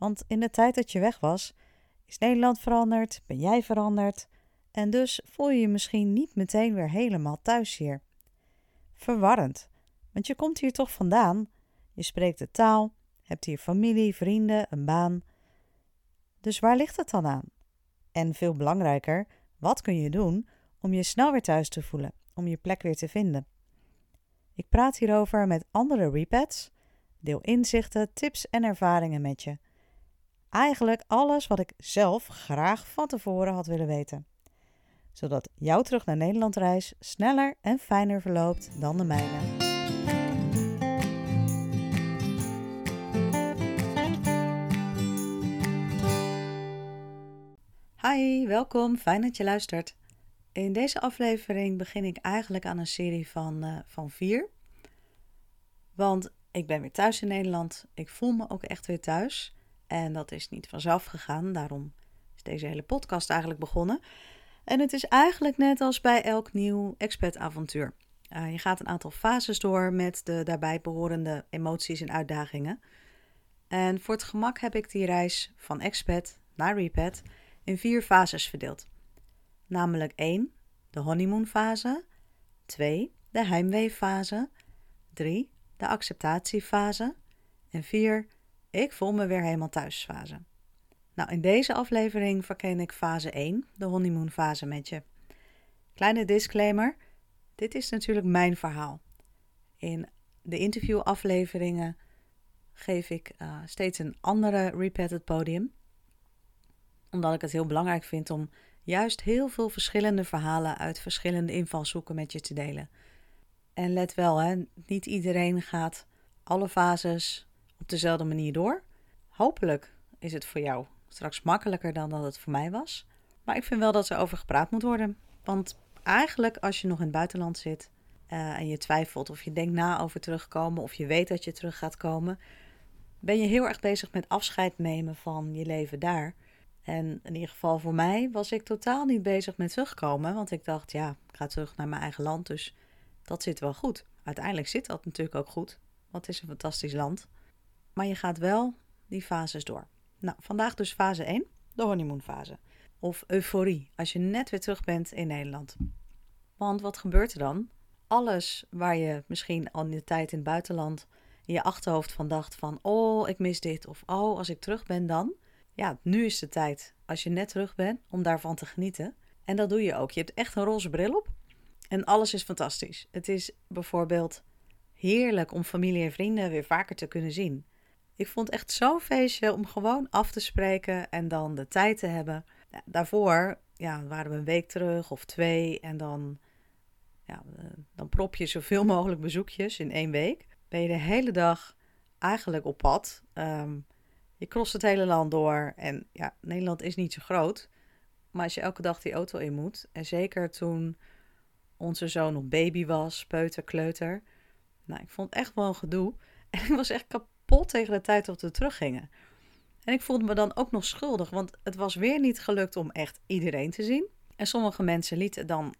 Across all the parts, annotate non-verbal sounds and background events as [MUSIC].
Want in de tijd dat je weg was, is Nederland veranderd, ben jij veranderd en dus voel je je misschien niet meteen weer helemaal thuis hier. Verwarrend, want je komt hier toch vandaan, je spreekt de taal, hebt hier familie, vrienden, een baan. Dus waar ligt het dan aan? En veel belangrijker, wat kun je doen om je snel weer thuis te voelen, om je plek weer te vinden? Ik praat hierover met andere repats, deel inzichten, tips en ervaringen met je. Eigenlijk alles wat ik zelf graag van tevoren had willen weten. Zodat jouw terug naar Nederland reis sneller en fijner verloopt dan de mijne. Hi, welkom. Fijn dat je luistert. In deze aflevering begin ik eigenlijk aan een serie van, uh, van vier. Want ik ben weer thuis in Nederland. Ik voel me ook echt weer thuis. En dat is niet vanzelf gegaan. Daarom is deze hele podcast eigenlijk begonnen. En het is eigenlijk net als bij elk nieuw expat-avontuur. Uh, je gaat een aantal fases door met de daarbij behorende emoties en uitdagingen. En voor het gemak heb ik die reis van expat naar repat in vier fases verdeeld. Namelijk 1, de honeymoon-fase. 2, de heimwee-fase. 3, de acceptatiefase. En 4, ik voel me weer helemaal thuisfase. Nou, in deze aflevering verken ik fase 1, de honeymoon fase met je. Kleine disclaimer, dit is natuurlijk mijn verhaal. In de interviewafleveringen geef ik uh, steeds een andere repeated podium. Omdat ik het heel belangrijk vind om juist heel veel verschillende verhalen uit verschillende invalshoeken met je te delen. En let wel, hè, niet iedereen gaat alle fases op dezelfde manier door. Hopelijk is het voor jou straks makkelijker dan dat het voor mij was. Maar ik vind wel dat er over gepraat moet worden. Want eigenlijk als je nog in het buitenland zit uh, en je twijfelt of je denkt na over terugkomen of je weet dat je terug gaat komen, ben je heel erg bezig met afscheid nemen van je leven daar. En in ieder geval voor mij was ik totaal niet bezig met terugkomen, want ik dacht, ja, ik ga terug naar mijn eigen land, dus dat zit wel goed. Uiteindelijk zit dat natuurlijk ook goed, want het is een fantastisch land. Maar je gaat wel die fases door. Nou, vandaag dus fase 1, de honeymoonfase. Of euforie, als je net weer terug bent in Nederland. Want wat gebeurt er dan? Alles waar je misschien al in de tijd in het buitenland in je achterhoofd van dacht van... oh, ik mis dit of oh, als ik terug ben dan... Ja, nu is de tijd, als je net terug bent, om daarvan te genieten. En dat doe je ook. Je hebt echt een roze bril op en alles is fantastisch. Het is bijvoorbeeld heerlijk om familie en vrienden weer vaker te kunnen zien. Ik vond echt zo'n feestje om gewoon af te spreken en dan de tijd te hebben. Daarvoor ja, waren we een week terug of twee en dan, ja, dan prop je zoveel [LAUGHS] mogelijk bezoekjes in één week. Ben je de hele dag eigenlijk op pad. Ehm, je crost het hele land door en ja, Nederland is niet zo groot. Maar als je elke dag die auto in moet, en zeker toen onze zoon nog baby was, peuter, kleuter. Nou, ik vond het echt wel een gedoe. [LAUGHS] En ik was echt kapot tegen de tijd dat we teruggingen. En ik voelde me dan ook nog schuldig, want het was weer niet gelukt om echt iedereen te zien. En sommige mensen lieten dan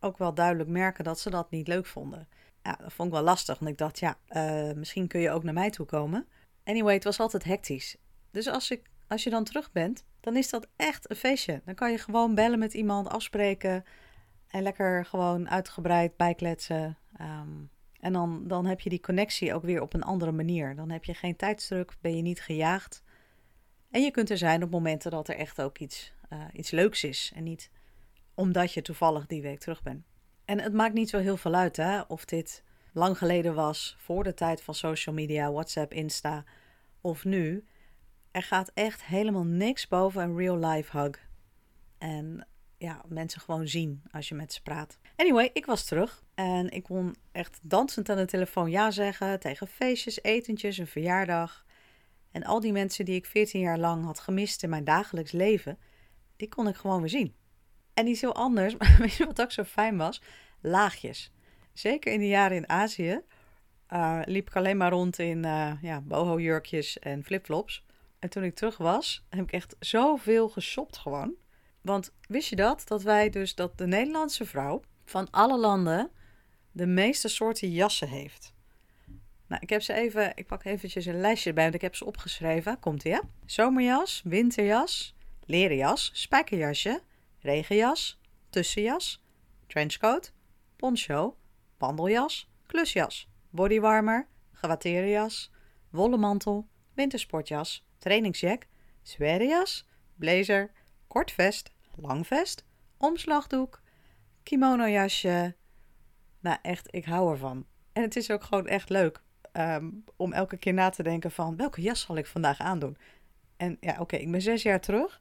ook wel duidelijk merken dat ze dat niet leuk vonden. Ja, dat vond ik wel lastig, want ik dacht, ja, uh, misschien kun je ook naar mij toe komen. Anyway, het was altijd hectisch. Dus als, ik, als je dan terug bent, dan is dat echt een feestje. Dan kan je gewoon bellen met iemand, afspreken en lekker gewoon uitgebreid bijkletsen. Um, en dan, dan heb je die connectie ook weer op een andere manier. Dan heb je geen tijdsdruk, ben je niet gejaagd. En je kunt er zijn op momenten dat er echt ook iets, uh, iets leuks is. En niet omdat je toevallig die week terug bent. En het maakt niet zo heel veel uit hè, of dit lang geleden was, voor de tijd van social media, WhatsApp, Insta of nu. Er gaat echt helemaal niks boven een real life hug. En ja, mensen gewoon zien als je met ze praat. Anyway, ik was terug en ik kon echt dansend aan de telefoon ja zeggen tegen feestjes, etentjes, een verjaardag. En al die mensen die ik 14 jaar lang had gemist in mijn dagelijks leven, die kon ik gewoon weer zien. En iets heel anders, [LAUGHS] maar weet je wat ook zo fijn was? Laagjes. Zeker in de jaren in Azië uh, liep ik alleen maar rond in uh, ja, boho-jurkjes en flipflops. En toen ik terug was, heb ik echt zoveel geshopt gewoon. Want wist je dat? Dat wij dus, dat de Nederlandse vrouw van alle landen de meeste soorten jassen heeft. Nou, ik heb ze even, ik pak eventjes een lijstje bij, want ik heb ze opgeschreven. Komt ie, ja? Zomerjas, winterjas, leren jas, spijkerjasje, regenjas, tussenjas, trenchcoat, poncho, wandeljas, klusjas, bodywarmer, gewatteerde jas, wollen mantel, wintersportjas, trainingsjack, jas, blazer, kort vest, lang vest, omslagdoek, kimono-jasje. Nou, echt, ik hou ervan. En het is ook gewoon echt leuk ehm, om elke keer na te denken van... welke jas zal ik vandaag aandoen? En ja, oké, ik ben zes jaar terug...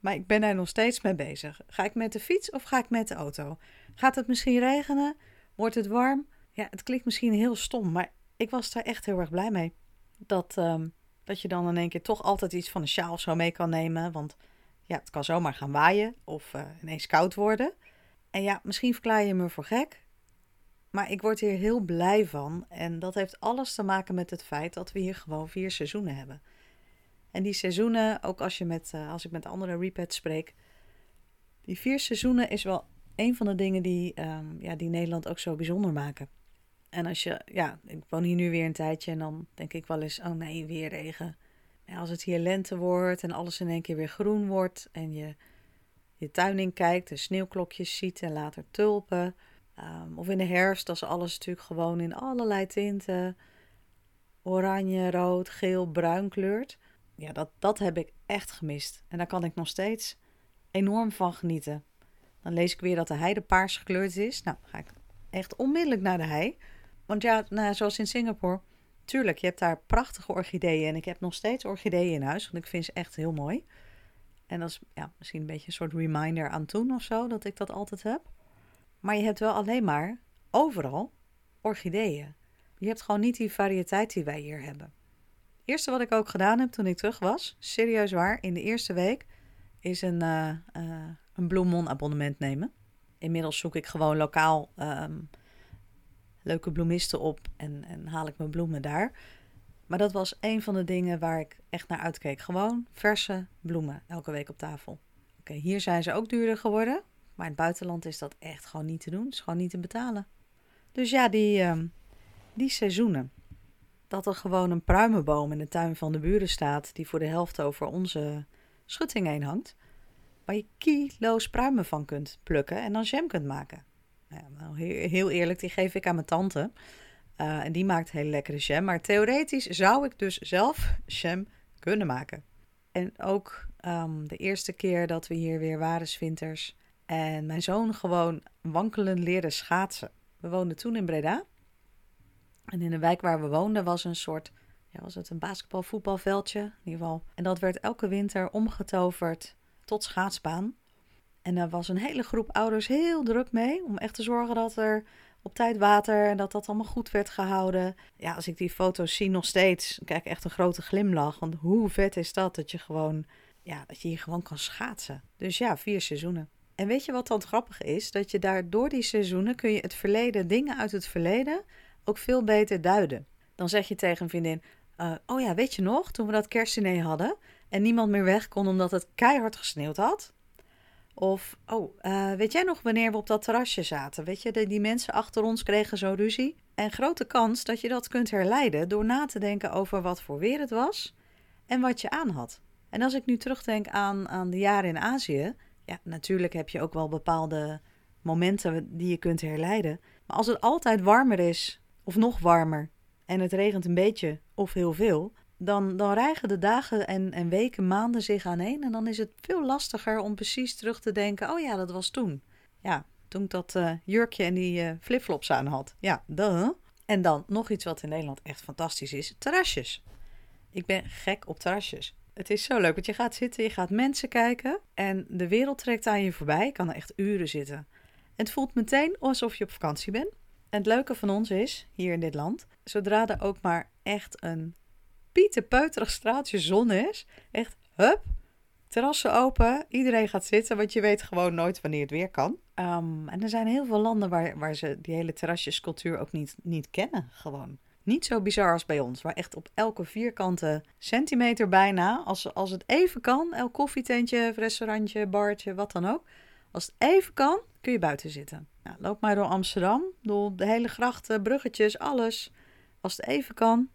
maar ik ben daar nog steeds mee bezig. Ga ik met de fiets of ga ik met de auto? Gaat het misschien regenen? Wordt het warm? Ja, het klinkt misschien heel stom, maar ik was daar echt heel erg blij mee. Dat, ehm, dat je dan in één keer toch altijd iets van een sjaal of zo mee kan nemen. Want ja, het kan zomaar gaan waaien of uh, ineens koud worden. En ja, misschien verklaar je me voor gek. Maar ik word hier heel blij van. En dat heeft alles te maken met het feit dat we hier gewoon vier seizoenen hebben. En die seizoenen, ook als, je met, uh, als ik met andere repads spreek. Die vier seizoenen is wel een van de dingen die, um, ja, die Nederland ook zo bijzonder maken. En als je, ja, ik woon hier nu weer een tijdje en dan denk ik wel eens, oh nee, weer regen. Als het hier lente wordt en alles in één keer weer groen wordt en je je tuin in kijkt, de sneeuwklokjes ziet en later tulpen. Um, of in de herfst, als alles natuurlijk gewoon in allerlei tinten, oranje, rood, geel, bruin kleurt. Ja, dat, dat heb ik echt gemist. En daar kan ik nog steeds enorm van genieten. Dan lees ik weer dat de heide paars gekleurd is. Nou, ga ik echt onmiddellijk naar de hei. Want ja, nou, zoals in Singapore, tuurlijk, je hebt daar prachtige orchideeën. En ik heb nog steeds orchideeën in huis, want ik vind ze echt heel mooi. En dat is ja, misschien een beetje een soort reminder aan toen of zo, dat ik dat altijd heb. Maar je hebt wel alleen maar overal orchideeën. Je hebt gewoon niet die variëteit die wij hier hebben. Het eerste wat ik ook gedaan heb toen ik terug was, serieus waar, in de eerste week, is een, uh, uh, een bloemon abonnement nemen. Inmiddels zoek ik gewoon lokaal um, leuke bloemisten op en, en haal ik mijn bloemen daar. Maar dat was een van de dingen waar ik echt naar uitkeek. Gewoon verse bloemen elke week op tafel. Oké, hier zijn ze ook duurder geworden. Maar in het buitenland is dat echt gewoon niet te doen. is gewoon niet te betalen. Dus ja, die, uh, die seizoenen. Dat er gewoon een pruimenboom in de tuin van de buren staat. Die voor de helft over onze schutting heen hangt. Waar je kilo's pruimen van kunt plukken en dan jam kunt maken. Ja, nou, heel eerlijk, die geef ik aan mijn tante. Uh, en die maakt hele lekkere jam. Maar theoretisch zou ik dus zelf jam kunnen maken. En ook um, de eerste keer dat we hier weer waren, winters. En mijn zoon gewoon wankelen leren schaatsen. We woonden toen in Breda. En in de wijk waar we woonden was een soort, ja, was het een basketbal-voetbalveldje in ieder geval. En dat werd elke winter omgetoverd tot schaatsbaan. En daar was een hele groep ouders heel druk mee om echt te zorgen dat er op tijd water en dat dat allemaal goed werd gehouden. Ja, als ik die foto's zie nog steeds, kijk echt een grote glimlach. Want hoe vet is dat dat je gewoon, ja, dat je hier gewoon kan schaatsen. Dus ja, vier seizoenen. En weet je wat dan grappig is? Dat je daar door die seizoenen kun je het verleden, dingen uit het verleden, ook veel beter duiden. Dan zeg je tegen een vriendin, uh, oh ja, weet je nog, toen we dat kerstdiner hadden en niemand meer weg kon omdat het keihard gesneeuwd had? Of, oh, uh, weet jij nog wanneer we op dat terrasje zaten? Weet je, de, die mensen achter ons kregen zo ruzie. En grote kans dat je dat kunt herleiden door na te denken over wat voor weer het was en wat je aan had. En als ik nu terugdenk aan, aan de jaren in Azië, ja, natuurlijk heb je ook wel bepaalde momenten die je kunt herleiden. Maar als het altijd warmer is, of nog warmer, en het regent een beetje of heel veel, dan, dan rijgen de dagen en, en weken, maanden zich aaneen. En dan is het veel lastiger om precies terug te denken: oh ja, dat was toen. Ja, toen ik dat uh, jurkje en die uh, flipflops aan had. Ja, duh. En dan nog iets wat in Nederland echt fantastisch is: terrasjes. Ik ben gek op terrasjes. Het is zo leuk, want je gaat zitten, je gaat mensen kijken en de wereld trekt aan je voorbij. Ik kan er echt uren zitten. En het voelt meteen alsof je op vakantie bent. En het leuke van ons is, hier in dit land, zodra er ook maar echt een pieterpeuterig straaltje zon is. Echt, hup, terrassen open, iedereen gaat zitten, want je weet gewoon nooit wanneer het weer kan. Ehm, en er zijn heel veel landen waar, waar ze die hele terrasjescultuur ook niet, niet kennen, gewoon. Niet zo bizar als bij ons, waar echt op elke vierkante centimeter bijna, als, als het even kan, elk koffietentje, restaurantje, bartje, wat dan ook. Als het even kan, kun je buiten zitten. Nou, loop maar door Amsterdam, door de hele grachten, bruggetjes, alles. Als het even kan,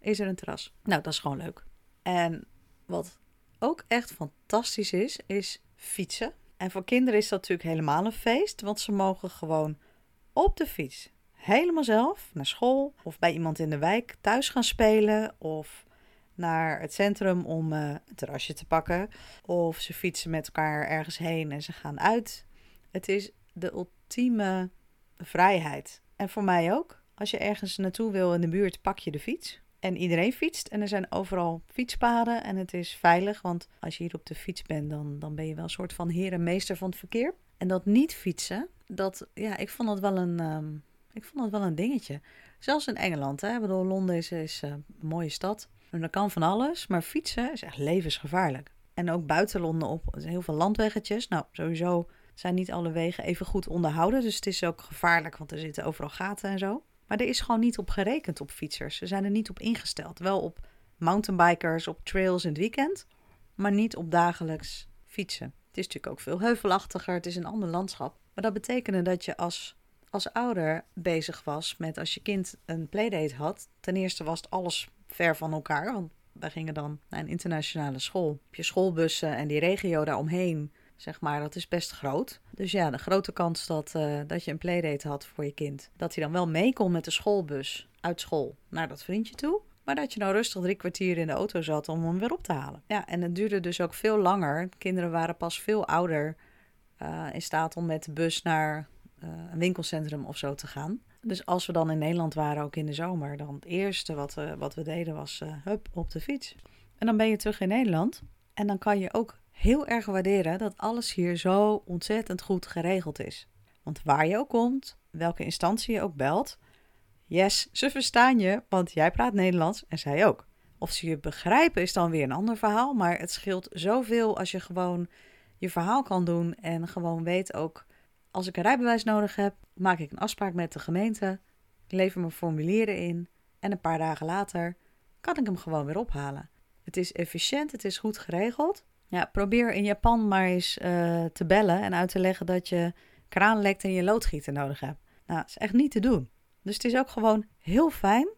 is er een terras. Nou, dat is gewoon leuk. En wat ook echt fantastisch is, is fietsen. En voor kinderen is dat natuurlijk helemaal een feest, want ze mogen gewoon op de fiets helemaal zelf naar school of bij iemand in de wijk thuis gaan spelen of naar het centrum om uh, een terrasje te pakken of ze fietsen met elkaar ergens heen en ze gaan uit. Het is de ultieme vrijheid. En voor mij ook. Als je ergens naartoe wil in de buurt, pak je de fiets. En iedereen fietst en er zijn overal fietspaden en het is veilig. Want als je hier op de fiets bent, dan, dan ben je wel een soort van heer en meester van het verkeer. En dat niet fietsen, dat, ja, ik vond dat wel een, ehm, ik vond dat wel een dingetje. Zelfs in Engeland, hè. Bedoel, Londen is, uh, een mooie stad. En dat kan van alles, maar fietsen is echt levensgevaarlijk. En ook buiten Londen op heel veel landweggetjes. Nou, sowieso zijn niet alle wegen even goed onderhouden. Dus het is ook gevaarlijk, want er zitten overal gaten en zo. Maar er is gewoon niet op gerekend op fietsers. Ze zijn er niet op ingesteld. Wel op mountainbikers, op trails in het weekend, maar niet op dagelijks fietsen. Het is natuurlijk ook veel heuvelachtiger, het is een ander landschap. Maar dat betekende dat je als, als ouder bezig was met als je kind een playdate had. Ten eerste was het alles ver van elkaar, want wij gingen dan naar een internationale school. Op je schoolbussen en die regio daaromheen zeg maar, dat is best groot. Dus ja, de grote kans dat, uh, dat je een playdate had voor je kind. Dat hij dan wel mee kon met de schoolbus uit school naar dat vriendje toe. Maar dat je nou rustig drie kwartier in de auto zat om hem weer op te halen. Ja, en het duurde dus ook veel langer. Kinderen waren pas veel ouder uh, in staat om met de bus naar uh, een winkelcentrum of zo te gaan. Dus als we dan in Nederland waren, ook in de zomer, dan het eerste wat, we, wat we deden was hup op de fiets. En dan ben je terug in Nederland. En dan kan je ook heel erg waarderen dat alles hier zo ontzettend goed geregeld is. Want waar je ook komt, welke instantie je ook belt, yes, ze verstaan je, want jij praat Nederlands en zij ook. Of ze je begrijpen is dan weer een ander verhaal, maar het scheelt zoveel als je gewoon je verhaal kan doen en gewoon weet ook, als ik een rijbewijs nodig heb, maak ik een afspraak met de gemeente, lever mijn formulieren in en een paar dagen later kan ik hem gewoon weer ophalen. Het is efficiënt, het is goed geregeld ja, probeer in Japan maar eens uh, te bellen en uit te leggen dat je kraan lekt en je loodgieter nodig hebt. Nou, dat is echt niet te doen. Dus het is ook gewoon heel fijn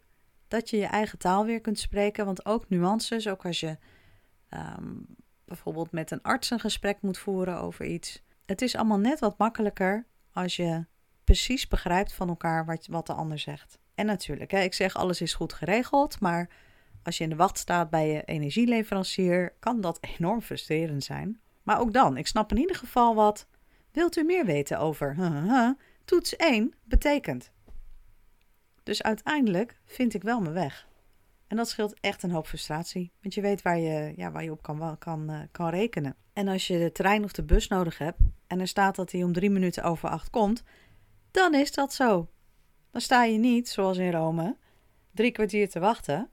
dat je je eigen taal weer kunt spreken. Want ook nuances, ook als je um, bijvoorbeeld met een arts een gesprek moet voeren over iets. Het is allemaal net wat makkelijker als je precies begrijpt van elkaar wat, wat de ander zegt. En natuurlijk, hè, ik zeg alles is goed geregeld, maar als je in de wacht staat bij je energieleverancier, kan dat [LAUGHS] enorm frustrerend zijn. Maar ook dan, ik snap in ieder geval wat. Wilt u meer weten over [LAUGHS] toets 1 betekent? Dus uiteindelijk vind ik wel mijn weg. En dat scheelt echt een hoop frustratie. Want je weet waar je, ja, waar je op kan, kan, uh, kan rekenen. En als je de trein of de bus nodig hebt en er staat dat hij om drie minuten over acht komt, dan is dat zo. Dan sta je niet, zoals in Rome, drie kwartier te wachten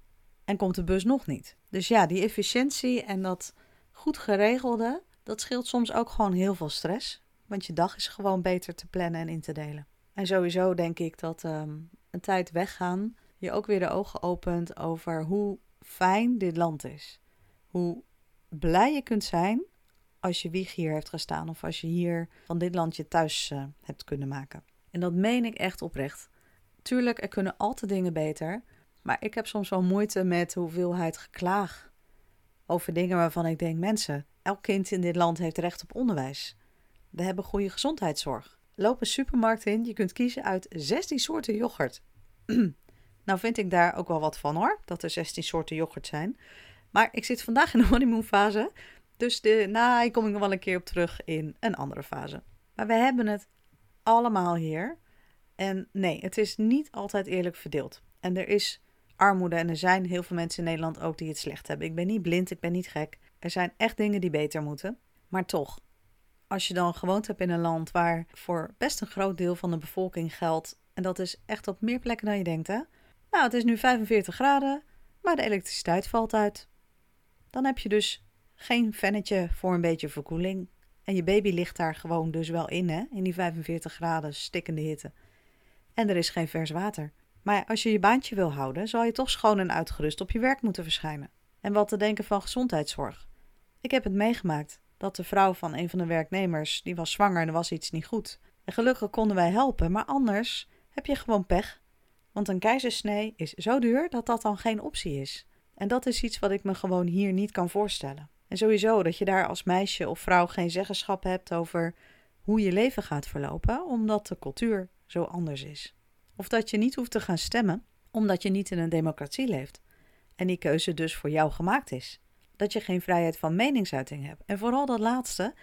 en komt de bus nog niet. Dus ja, die efficiëntie en dat goed geregelde, dat scheelt soms ook gewoon heel veel stress. Want je dag is gewoon beter te plannen en in te delen. En sowieso denk ik dat um, een tijd weggaan je ook weer de ogen opent over hoe fijn dit land is. Hoe blij je kunt zijn als je wieg hier heeft gestaan of als je hier van dit land je thuis uh, hebt kunnen maken. En dat meen ik echt oprecht. Tuurlijk, er kunnen altijd dingen beter. Maar ik heb soms wel moeite met de hoeveelheid geklaag over dingen waarvan ik denk: mensen, elk kind in dit land heeft recht op onderwijs. We hebben goede gezondheidszorg. Loop een supermarkt in, je kunt kiezen uit 16 soorten yoghurt. [CLEARS THROAT] nou vind ik daar ook wel wat van hoor, dat er 16 soorten yoghurt zijn. Maar ik zit vandaag in de honeymoon fase, dus de, nou, kom ik nog wel een keer op terug in een andere fase. Maar we hebben het allemaal hier. En nee, het is niet altijd eerlijk verdeeld. En er is armoede. En er zijn heel veel mensen in Nederland ook die het slecht hebben. Ik ben niet blind, ik ben niet gek. Er zijn echt dingen die beter moeten. Maar toch, als je dan gewoond hebt in een land waar voor best een groot deel van de bevolking geldt. En dat is echt op meer plekken dan je denkt, hè? Nou, het is nu 45 graden. maar de elektriciteit valt uit. Dan heb je dus geen vennetje voor een beetje verkoeling. En je baby ligt daar gewoon dus wel in, hè? In die 45 graden stikkende hitte. En er is geen vers water. Maar als je je baantje wil houden, zal je toch schoon en uitgerust op je werk moeten verschijnen. En wat te denken van gezondheidszorg. Ik heb het meegemaakt dat de vrouw van een van de werknemers, die was zwanger en er was iets niet goed. En gelukkig konden wij helpen, maar anders heb je gewoon pech. Want een keizersnee is zo duur dat dat dan geen optie is. En dat is iets wat ik me gewoon hier niet kan voorstellen. En sowieso dat je daar als meisje of vrouw geen zeggenschap hebt over hoe je leven gaat verlopen, omdat de cultuur zo anders is. Of dat je niet hoeft te gaan stemmen, omdat je niet in een democratie leeft. En die keuze dus voor jou gemaakt is. Dat je geen vrijheid van meningsuiting hebt. En vooral dat laatste.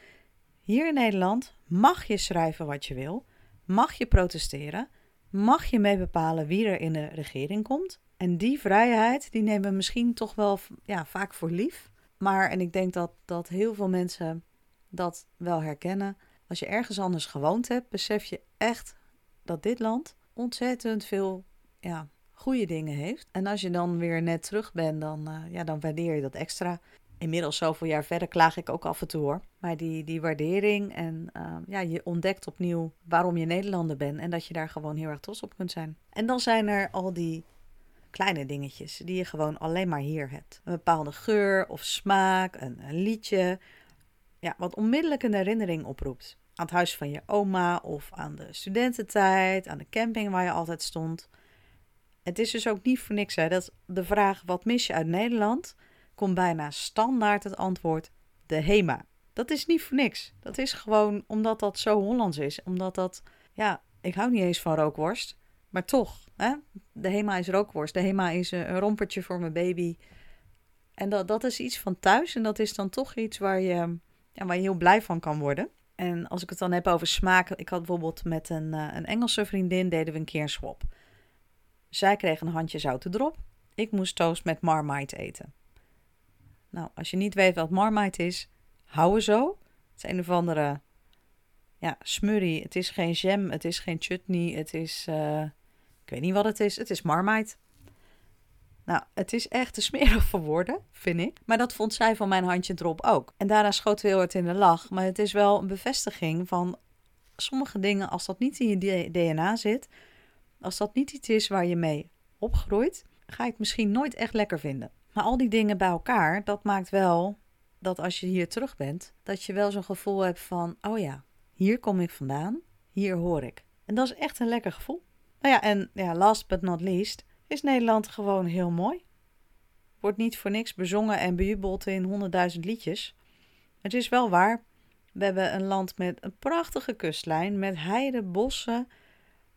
Hier in Nederland mag je schrijven wat je wil, mag je protesteren, mag je mee bepalen wie er in de regering komt. En die vrijheid, die nemen we misschien toch wel ja, vaak voor lief. Maar, en ik denk dat, dat heel veel mensen dat wel herkennen. Als je ergens anders gewoond hebt, besef je echt dat dit land ontzettend veel ja, goede dingen heeft. En als je dan weer net terug bent, dan, uh, ja, dan waardeer je dat extra. Inmiddels zoveel jaar verder klaag ik ook af en toe hoor. Maar die, die waardering en uh, ja, je ontdekt opnieuw waarom je Nederlander bent. En dat je daar gewoon heel erg trots op kunt zijn. En dan zijn er al die kleine dingetjes die je gewoon alleen maar hier hebt. Een bepaalde geur of smaak, een, een liedje. Ja, wat onmiddellijk een herinnering oproept. Aan het huis van je oma of aan de studententijd, aan de camping waar je altijd stond. Het is dus ook niet voor niks hè, dat de vraag wat mis je uit Nederland komt bijna standaard het antwoord de HEMA. Dat is niet voor niks. Dat is gewoon omdat dat zo Hollands is. Omdat dat, ja, ik hou niet eens van rookworst. Maar toch, hè? de HEMA is rookworst. De HEMA is een rompertje voor mijn baby. En dat, dat is iets van thuis. En dat is dan toch iets waar je, ja, waar je heel blij van kan worden. En als ik het dan heb over smaak. Ik had bijvoorbeeld met een, uh, een Engelse vriendin deden we een keer een swap. Zij kreeg een handje zoute drop. Ik moest toast met Marmite eten. Nou, als je niet weet wat Marmite is, hou er zo. Het is een of andere ja, smurrie. Het is geen jam, het is geen chutney, het is... Uh, ik weet niet wat het is. Het is Marmite. Nou, het is echt te smerig voor woorden, vind ik. Maar dat vond zij van mijn handje drop ook. En daarna schoot we heel in de lach. Maar het is wel een bevestiging van sommige dingen, als dat niet in je DNA zit, als dat niet iets is waar je mee opgroeit, ga je het misschien nooit echt lekker vinden. Maar al die dingen bij elkaar, dat maakt wel dat als je hier terug bent, dat je wel zo'n gevoel hebt van: oh ja, hier kom ik vandaan, hier hoor ik. En dat is echt een lekker gevoel. Nou ja, en ja, last but not least is Nederland gewoon heel mooi. Wordt niet voor niks bezongen en bejubeld in honderdduizend liedjes. Het is wel waar. We hebben een land met een prachtige kustlijn, met heide, bossen,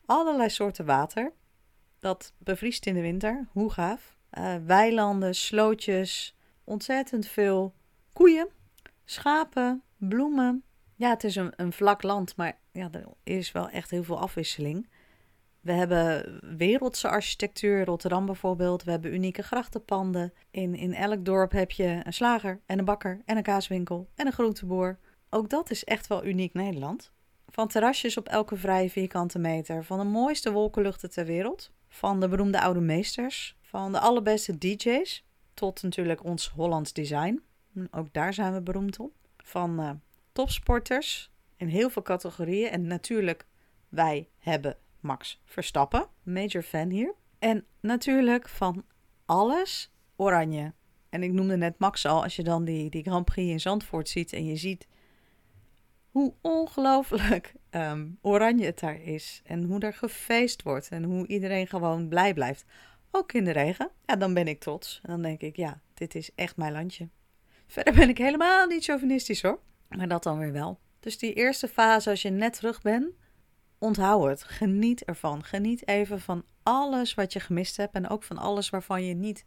allerlei soorten water. Dat bevriest in de winter, hoe gaaf. Uh, weilanden, slootjes, ontzettend veel koeien, schapen, bloemen. Ja, het is een, een vlak land, maar ja, er is wel echt heel veel afwisseling. We hebben wereldse architectuur, Rotterdam bijvoorbeeld. We hebben unieke grachtenpanden. In, in elk dorp heb je een slager en een bakker en een kaaswinkel en een groenteboer. Ook dat is echt wel uniek Nederland. Van terrasjes op elke vrije vierkante meter, van de mooiste wolkenluchten ter wereld, van de beroemde oude meesters, van de allerbeste DJ's, tot natuurlijk ons Hollands design. Ook daar zijn we beroemd op. Van uh, topsporters in heel veel categorieën. En natuurlijk, wij hebben Max Verstappen, major fan hier. En natuurlijk van alles oranje. En ik noemde net Max al, als je dan die, die Grand Prix in Zandvoort ziet en je ziet hoe ongelooflijk ehm, oranje het daar is. En hoe er gefeest wordt en hoe iedereen gewoon blij blijft. Ook in de regen. Ja, dan ben ik trots. En dan denk ik, ja, dit is echt mijn landje. Verder ben ik helemaal niet chauvinistisch hoor. Maar dat dan weer wel. Dus die eerste fase, als je net terug bent, onthoud het. Geniet ervan. Geniet even van alles wat je gemist hebt. En ook van alles waarvan je niet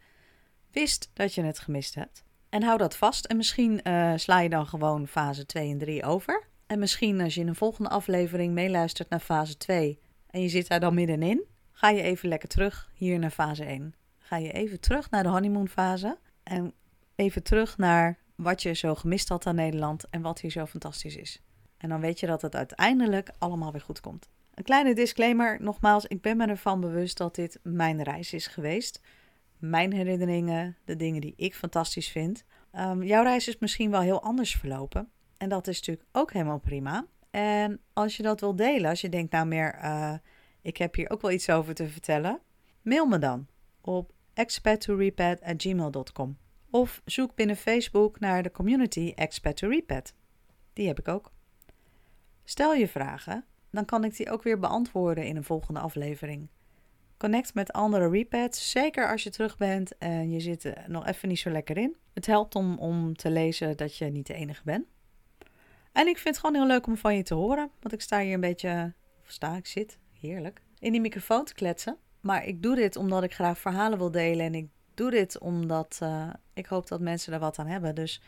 wist dat je het gemist hebt. En hou dat vast. En misschien uh, sla je dan gewoon fase 2 en 3 over. En misschien als je in een volgende aflevering meeluistert naar fase 2 en je zit daar dan middenin, ga je even lekker terug hier naar fase 1. Ga je even terug naar de honeymoon fase en even terug naar wat je zo gemist had aan Nederland en wat hier zo fantastisch is. En dan weet je dat het uiteindelijk allemaal weer goed komt. Een kleine disclaimer, nogmaals, ik ben me ervan bewust dat dit mijn reis is geweest. mijn herinneringen, de dingen die ik fantastisch vind. Ehm, jouw reis is misschien wel heel anders verlopen. En dat is natuurlijk ook helemaal prima. En als je dat wil delen, als je denkt, nou meer, uh, ik heb hier ook wel iets over te vertellen, mail me dan op expat2repad@gmail.com of zoek binnen Facebook naar de community Expat to Repad. Die heb ik ook. Stel je vragen, dan kan ik die ook weer beantwoorden in een volgende aflevering. Connect met andere repads, zeker als je terug bent en je zit er nog even niet zo lekker in. Het helpt om, om te lezen dat je niet de enige bent. En ik vind het gewoon heel leuk om van je te horen, want ik sta hier een beetje, sta, ik zit, heerlijk, in die microfoon te kletsen. Maar ik doe dit omdat ik graag verhalen wil delen en ik doe dit omdat uh, ik hoop dat mensen er wat aan hebben. Dus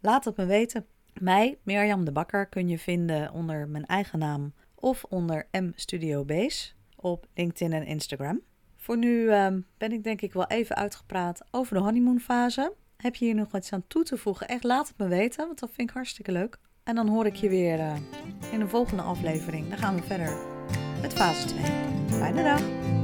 laat het me weten. Mij, Mirjam de Bakker, kun je vinden onder mijn eigen naam of onder M Studio Base op LinkedIn en Instagram. Voor nu uh, ben ik denk ik wel even uitgepraat over de honeymoonfase. Heb je hier nog iets aan toe te voegen? Echt laat het me weten, want dat vind ik hartstikke leuk. En dan hoor ik je weer uh, in een volgende aflevering. Dan gaan we verder met fase 2. Fijne dag!